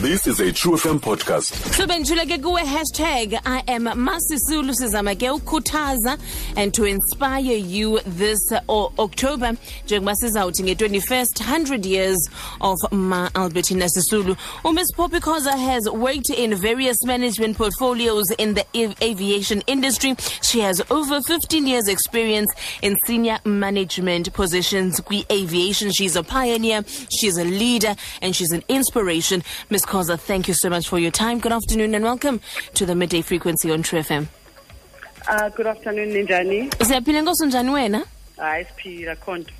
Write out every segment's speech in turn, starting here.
This is a True FM podcast. Hlubentshule ke kuwe hashtag I am Masisulu sizama ke ukukhuthaza and to inspire you this uh, October njengoba sizawuthi nge-21st 100 years of Ma Albertina Sisulu. Miss Poppy Khoza has worked in various management portfolios in the av- aviation industry. She has over 15 years experience in senior management positions kwi-aviation. She's a pioneer, she's a leader and she's an inspiration. Miss Khoza, thank you so much for your time. Good afternoon and welcome to the midday frequency on True FM. Uh, good afternoon ninjani Siyaphila nkosi njani wena? hayi siphila khonto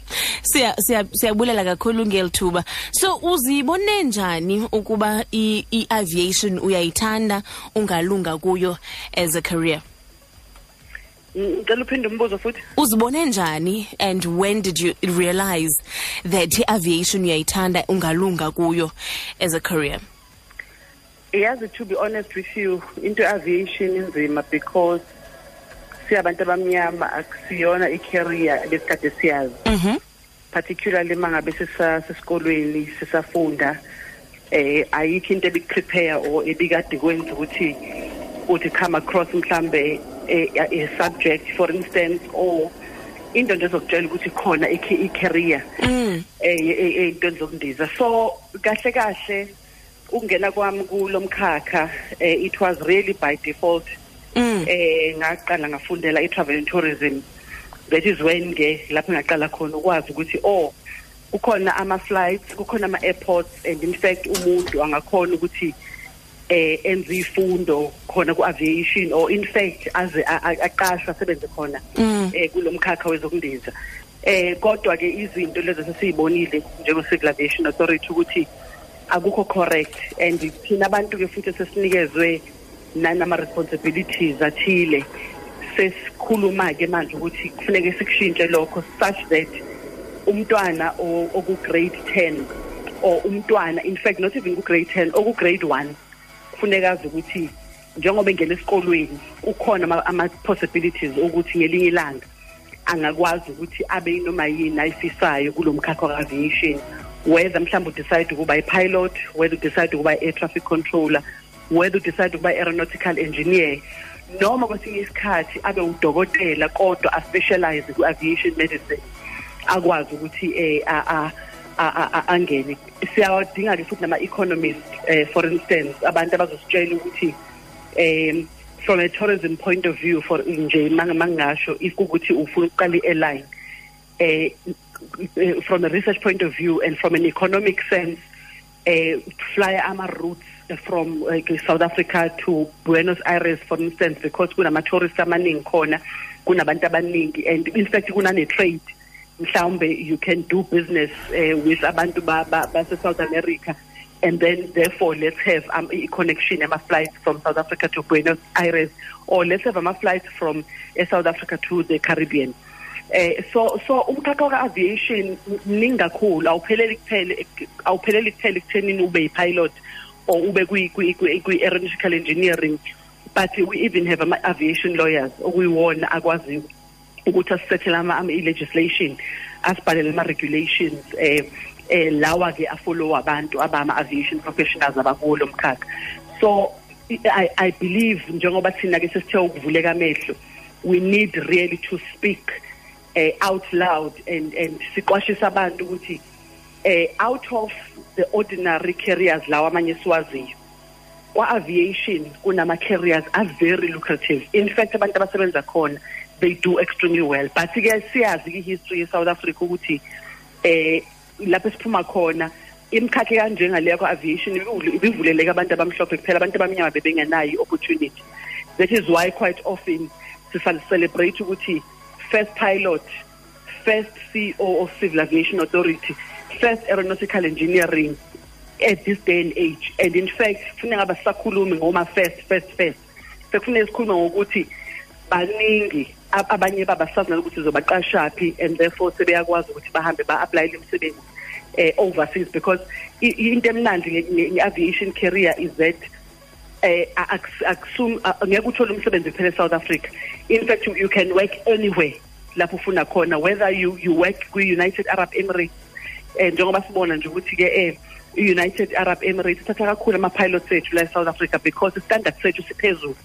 Siya siya siyabulela kakhulu ngelithuba. So uzibone njani ukuba i, i aviation uyayithanda ungalunga kuyo as a career? ngicela uphinde umbuzo futhi Uzibone njani and when did you realize that i-aviation uyayithanda ungalunga kuyo as a career? Yazi to be honest with you into aviation inzima because siyabantu abamnyama akusiyona i-career besikade siyazi Mhm. particularly mangabe sisesikolweni sisafunda eh ayikho into ebikuprepare or ebikade kwenza ukuthi uthi come across mhlambe a, a subject for instance or into nje ezokutshela ukuthi khona i-career Mm. eh ey'ntweni zokundiza so kahle kahle ukungena kwami kulo mkhakha eh it was really by default Mm. eh ngaqala ngafundela i-travel and tourism that is when ke lapho ngaqala khona ukwazi ukuthi oh kukhona ama-flights kukhona ama-airports and in fact umuntu angakhona ukuthi eh enze ifundo khona ku-aviation or in fact aze a- a- aqashwe asebenze khona Mm. eh kulomkhakha wezokundiza eh kodwa ke izinto lezo sesiyibonile njenge-civil aviation authority ukuthi akukho correct. And thina abantu ke futhi sesinikezwe nanama-responsibilities athile. Sesikhuluma ke manje ukuthi kufuneke sikushintshe lokho such that umntwana oku-grade 10 or umntwana in fact not even ku-grade 10 oku-grade 1 kufuneka azi ukuthi njengoba engena esikolweni kukhona ama- ama-possibilities ukuthi ngelinye ilanga angakwazi ukuthi abe noma yini ayifisayo kulo mkhakha wa-aviation whether mhlawumbe udecide ukuba i-pilot whether udecide ukuba i-air traffic controller whether udecide ukuba i-aeronautical engineer noma kwesinye isikhathi abe udokotela kodwa aspecialize ku-aviation medicine akwazi ukuthi a- angene. Siyawadinga ke futhi nama-economist eh for instance abantu abazositshela ukuthi um from a tourism point of view for nje mangingasho if kukuthi ufuna ukuqala i-airline eh eh, from a research point of view and from an economic sense eh fly ama routes from South Africa to Buenos Aires for instance because kunama tourists amaningi khona kunabantu abaningi. And in fact kunane trade mhlawumbe you can do business uh, with abantu ba, ba, base South America. And then therefore let's have um, a connection ama flights from South Africa to Buenos Aires or let's have ama flights from uh, South Africa to the Caribbean eh so so umkhakha wa aviation mningi kakhulu awupheleli kuphela awupheleli kuphela ekuthenini ube yipilot or ube kwi kwi kwi- kwi aeronautical engineering but we even have ama aviation lawyers okuyiwona akwazi ukuthi asisethele ama ama legislation asibhalele ama regulations eh eh lawa ke afollow abantu abama aviation professionals abakulo mkhakha. So i i believe njengoba thina ke sesithe ukuvuleka amehlo we need really to speak uh, out loud and and siqwashisa abantu ukuthi uh, out of the ordinary careers lawa amanye siwaziyo kwa-aviation kunama-careers are very lucrative. In fact abantu abasebenza khona they do extremely well. But ke siyazi i-history ye-south africa ukuthi eh lapho esiphuma khona imikhakha kanjengaleya kwa-aviation ibivule- ibivuleleke abantu abamhlophe kuphela abantu abamnyama bebengenayo i-opportunity. That is why quite often sisal-celebrate ukuthi first pilot first CEO of Civil Aviation Authority first aeronautical engineering at this day and age. And in fact kufuneka basakhulumi ngoma first first first. Sekufuneka sikhuluma ngokuthi baningi ab- abanye babasazi ukuthi zobaqashaphi and therefore sebeyakwazi ukuthi bahambe ba-applyele imisebenzi eh, overseas. Because into emnandi nge- nge- nge-aviation career is that eh aks- akusum a- ngeke uthole umsebenzi kuphela eSouth Africa. In fact you, you can work anywhere lapho ufuna khona whether you you work kwi United Arab Emirates. Eh njengoba sibona nje ukuthi ke eh i-united arab emirates ithatha kakhulu ama-pilots ethu la e-south africa because istandard sethu siphezulu.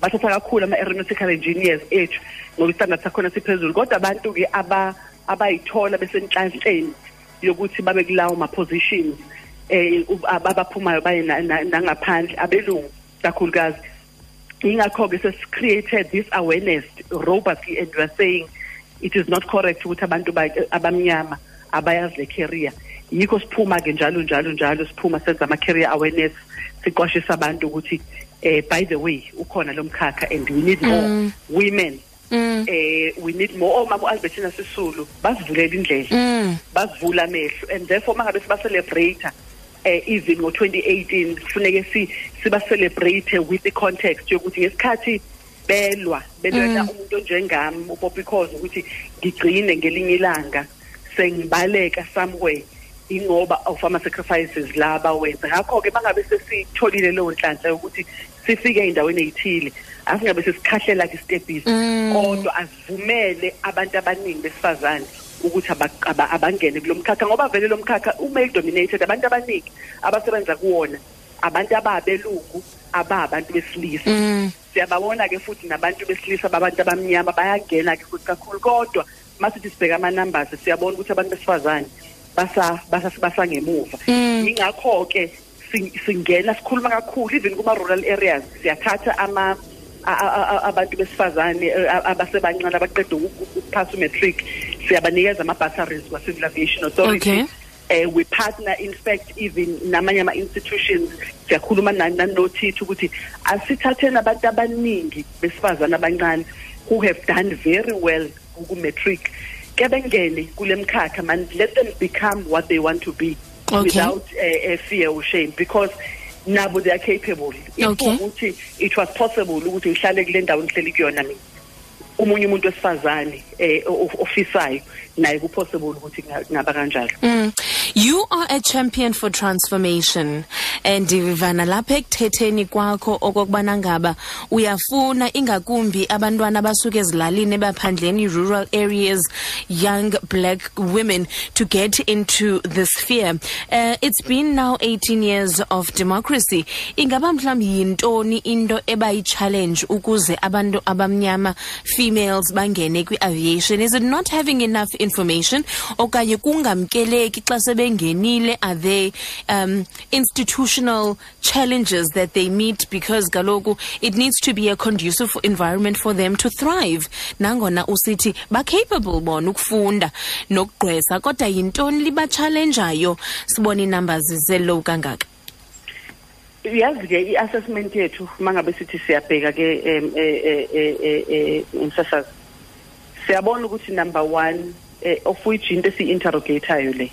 Bathatha kakhulu ama-aeronautical engineers ethu ngoba istandard sakhona siphezulu. Kodwa abantu-ke abayithola besenhlanhleni yokuthi babe kulawo ma-positions. Eh abaphumayo baye nangaphandle abelungu kakhulukazi ingakho-ke sesi-created this awareness robustly and we are saying it is not correct ukuthi abantu abamnyama abayazi le career yikho siphuma-ke njalo njalo njalo siphuma senza ama-career awareness siqwashisa abantu ukuthi eh by the way ukhona lo mkhakha and we need more mm. women Mm. eh we need more omama uAlbertina Sisulu basivulela indlela mm. basivula amehlo and therefore mangabe siba celebrate eh even ngo2018 kufuneke si siba celebrate with the context yokuthi ngesikhathi belwa belwela mm. umuntu njengami uPoppy Khoza ukuthi ngigcine ngelinye ilanga sengibaleka somewhere ingoba of ama sacrifices laba wenza ngakho ke mangabe sesitholile leyo nhlanhla ukuthi sifike endaweni ezithile asingabe sesikhahlela ke stepisi mm. kodwa asivumele abantu abaningi besifazane ukuthi abangene kulomkhakha ngoba vele lo mkhakha uma dominated abantu abaningi abasebenza kuwona abantu ababelungu ababantu besilisa mm. siyababona ke futhi nabantu besilisa babantu abamnyama bayangena ke futhi kakhulu kodwa masithi sibheka ama numbers siyabona ukuthi abantu besifazane basa basangemuva mm. ingakho ke singena sikhuluma kakhulu even kuma rural areas siyathatha ama abantu besifazane abasebancane abaqeda ukuphasa umatric siyabanikeza ama-bursaries kwa-civil aviation authority okay. uh, we partner in fact even namanye ama-institutions siyakhuluma nanothithi ukuthi asithatheni abantu abaningi besifazane abancane who have done very well ku-matric ke bengene kule mkhakha man let them become what they want to be okay. without uh, fear or shame because nabo they are capable okay. ukuthi it was possible ukuthi ngihlale kule ndawo ngihleli kuyona mina umunye umuntu wesifazane eh ofisayo naye kupossible ukuthi kungaba kanjalo. Mm. you are a champion for transformation. And ivana lapha ekuthetheni kwakho okokubana ngaba uyafuna ingakumbi abantwana abasuke ezilalini ebaphandleni rural areas young black women to get into the sphere. Uh, it's been now 18 years of democracy. Ingaba mhlawumbi yintoni into ebayi-challenge ukuze abantu abamnyama females bangene kwi-aviation is it not having enough information okanye kungamkeleki xa sebengenile are there um, institutional challenges that they meet because kaloku it needs to be a conducive environment for them to thrive nangona usithi ba-capable bona ukufunda nokugqwesa kodwa yintoni libatshalenjayo sibone iinumbers ze-low kangaka yazi ke i-assessment yethu mangabe sithi siyabheka ke um emsasazi siyabona ukuthi number 1 eh, of which into esiyi-interrogateayo le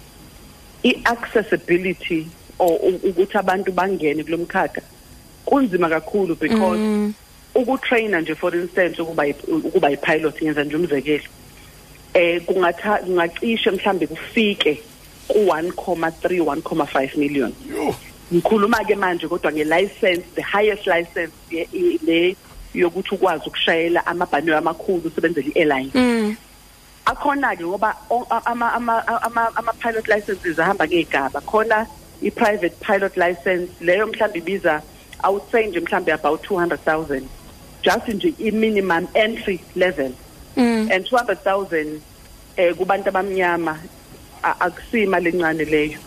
i-accessibility or ukuthi abantu bangene kulomkhakha kunzima kakhulu because mm. ukutraina nje for instance ukuba ukuba yipilot ngenza nje umzekelo eh kungatha kungacishe mhlambe kufike ku-1.3 1.5 million ngikhuluma ke manje kodwa nge-license the highest license le yokuthi ukwazi ukushayela amabhanoyi amakhulu usebenzela i-airline mm. akhona-ke ngoba ama-pilot licenses ahamba ngey'gaba khona i-private pilot license leyo mhlawumbe ibiza I would say nje mhlambe about 200,000 just nje i-minimum entry level mm. and 200,000 eh kubantu abamnyama akusima lencane leyo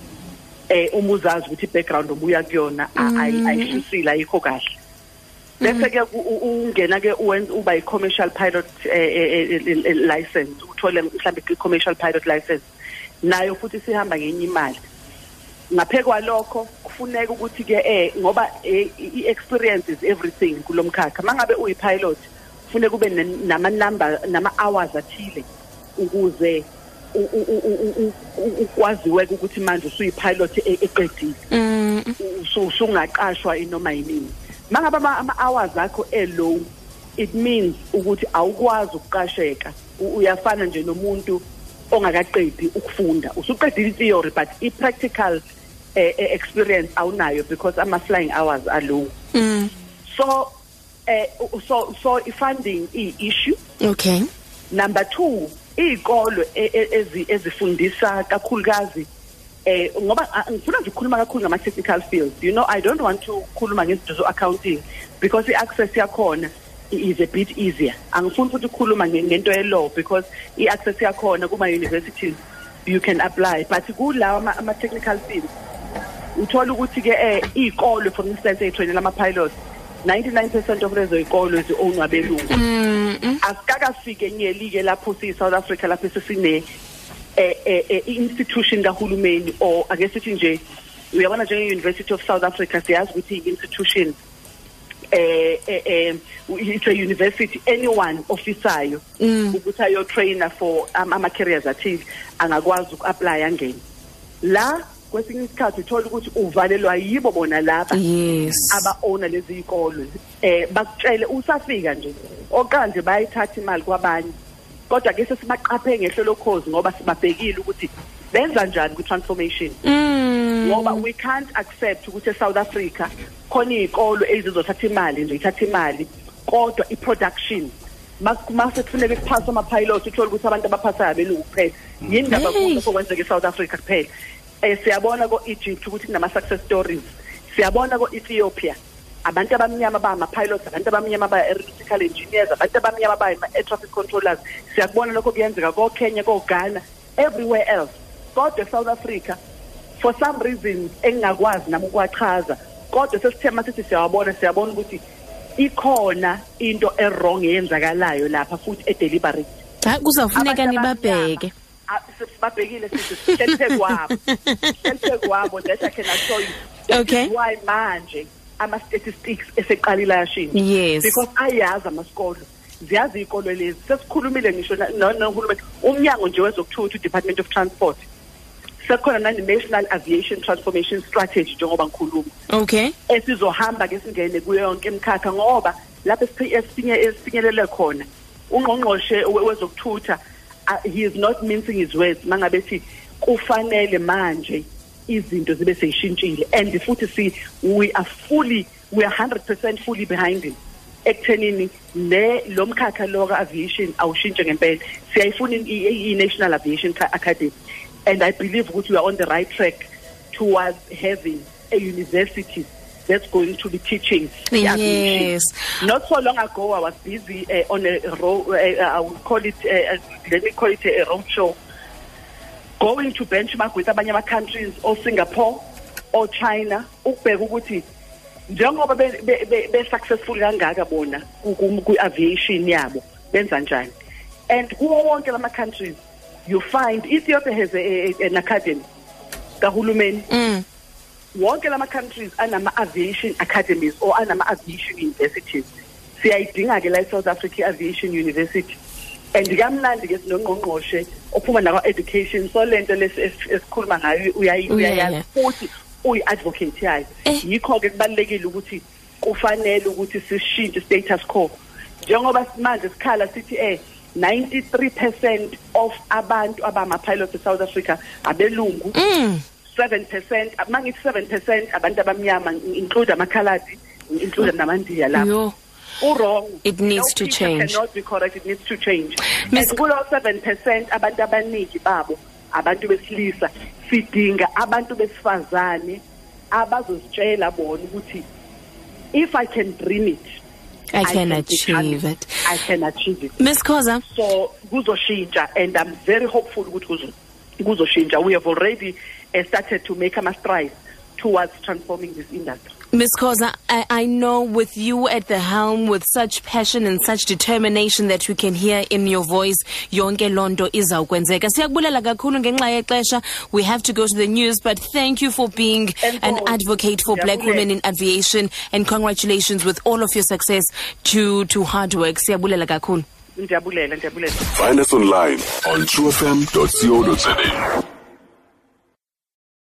eh uma uzazi ukuthi i-background obuya kuyona mm. ayishusile ayikho kahle bese ke ungena ke uba i-commercial pilot license uthole mhlambe i-commercial pilot license nayo futhi sihamba ngenye imali ngaphekwa lokho kufuneka ukuthi ke eh ngoba i-experience is everything kulomkhakha mangabe uyipilot kufuneka kube nama number nama hours athile ukuze ukwaziwe ukuthi manje usuyipilot eqedile usungaqashwa inoma yini mangabe ama hours akho elow it means ukuthi awukwazi ukuqasheka. Uyafana nje nomuntu ongakaqedi ukufunda. Usuqedile theory but i-practical eh, experience awunayo because ama flying hours are low mm. so eh so so funding i issue okay. Number 2 izikolo ezifundisa kakhulukazi eh ngoba ah, ngifuna nje ukukhuluma kakhulu ngama technical fields. You know i don't want to ukukhuluma ngezinto zo accounting because i-access yakhona i- is a bit easier. Angifuni futhi ukukhuluma nge- ngento ye-law because i-access yakhona kuma-universities you can apply. But kulawa ama- ama-technical fields uthola ukuthi-ke eh iy'kole for instance ey'trainela ama-pilot 99 percent of lezo y'kolo zi-ownwa belungu asikakafike nyeli-ke lapho siyi-south africa lapho sesine eh eh eh, i-institution kahulumeni or ake sithi nje uyabona njenge-university of south africa siyazi ukuthi i-institution eh eh eh it's a university anyone ofisayo ukuthi ayo trainer for um, ama careers athile angakwazi uku-apply angene. La kwesinye isikhathi uthola ukuthi uvalelwa yibo bona laba yes. aba-owner lezi y'kolo. Eh bakutshele usafika nje oqala nje bayayithatha imali kwabanye. Kodwa ke sesibaqaphe ngehlelo cause ngoba sibabhekile ukuthi benza njani kwi-transformation mm. ngoba we can't accept ukuthi eSouth Africa khona izikolo ezizothatha imali nje ithatha imali kodwa i-production mase kufuneka kuphasa ama-pilot uthola ukuthi abantu abaphasayo belungu kuphela. Yini ndaba Hey. lokho kwenzeka eSouth Africa kuphela? Eh siyabona ko-Egypt ukuthi kunama-success stories. Siyabona ko-Ethiopia. Abantu abamnyama bama-pilots abantu abamnyama ba-aeronautical engineers abantu abamnyama ba-air traffic controllers. Siyakubona lokho kuyenzeka ko-Kenya ko-Ghana everywhere else. Kodwa eSouth Africa for some reason engingakwazi nami ukuwachaza kodwa sesithema sithi siyawabona siyabona ukuthi ikhona into errong eyenzakalayo lapha futhi edeliberate hayi kuzawufuneka Abantu nibabheke. Abamnyama, ah, sibabhekile sithi sihleliphe kwabo sihleliphe kwabo that I can assure you. That is Okay. why manje ama-statistics eseqalile ayashintsha Yes. because ayazi amasikolo ziyazi iy'kolo lezi. Sesikhulumile ngisho na- no- nohulumeni. Umnyango nje wezokuthutha i-department of transport sekhona nane-national aviation transformation strategy njengoba ngikhuluma. Okay. Esizohamba ke singene kuyo yonke imikhakha ngoba lapho esifi- esifinye- esifinyelele khona ungqongqoshe we- wezokuthutha uh, he is not mincing his words. Mangabe thi kufanele manje izinto zibe seyishintshile and futhi si we are fully we are 100% fully behind him ekuthenini le lo mkhakha lo ka-aviation awushintshe ngempela siyayifuna i-national aviation academy and i believe ukuthi we are on the right track towards having a university that's going to be teaching. Yes. Not so long ago, I was busy uh, on a road, uh, I would call it, uh, let me call it a road show, going to benchmark with abanye ama-countries, or Singapore, or China, ukubheka ukuthi njengoba be- be- be- be-successful kangaka bona ku- ku- ku-aviation yabo benza njani? And kuwo wonke lama-countries you find ethiopia has a, a, an academy kahulumeni. Mm. wonke lama countries anama aviation academies or anama aviation universities. Siyayidinga ke la eSouth Africa Aviation University. And kamnandi ke sinongqongqoshe ophuma nakwa education so lento lesi es- esikhuluma ngayo uyayazi futhi uyi advocate yayo. Eh. yikho ke kubalekile ukuthi kufanele ukuthi sishintshe status quo. Njengoba manje sikhala sithi eh 93% of abantu abama pilots eSouth Africa abelungu. Mm. 7% mangithi 7% abantu abamnyama include amakhaladi include namandiya lapho. It needs to change. cannot be correct. It needs to change. Miss- and kulo 7% abantu abaningi babo abantu besilisa sidinga abantu besifazane abazositshela bona ukuthi if i can dream it I can become achieve it. i can achieve it. Miss Khoza? So kuzoshintsha and i'm very hopeful ukuthi kuzo- kuzoshintsha. We have already uh, started to make ama strides towards transforming this industry Miss Khoza, I, I know with you at the helm, with such passion and such determination that we can hear in your voice, yonke lonto izawukwenzeka. Siyakubulela kakhulu ngenxa yexesha. We have to go to the news, but thank you for being an advocate for black women in aviation and congratulations with all of your success to, to hard work. Siyabulela kakhulu. ndiyabulela ndiyabulela Find us online on truefm.co.za.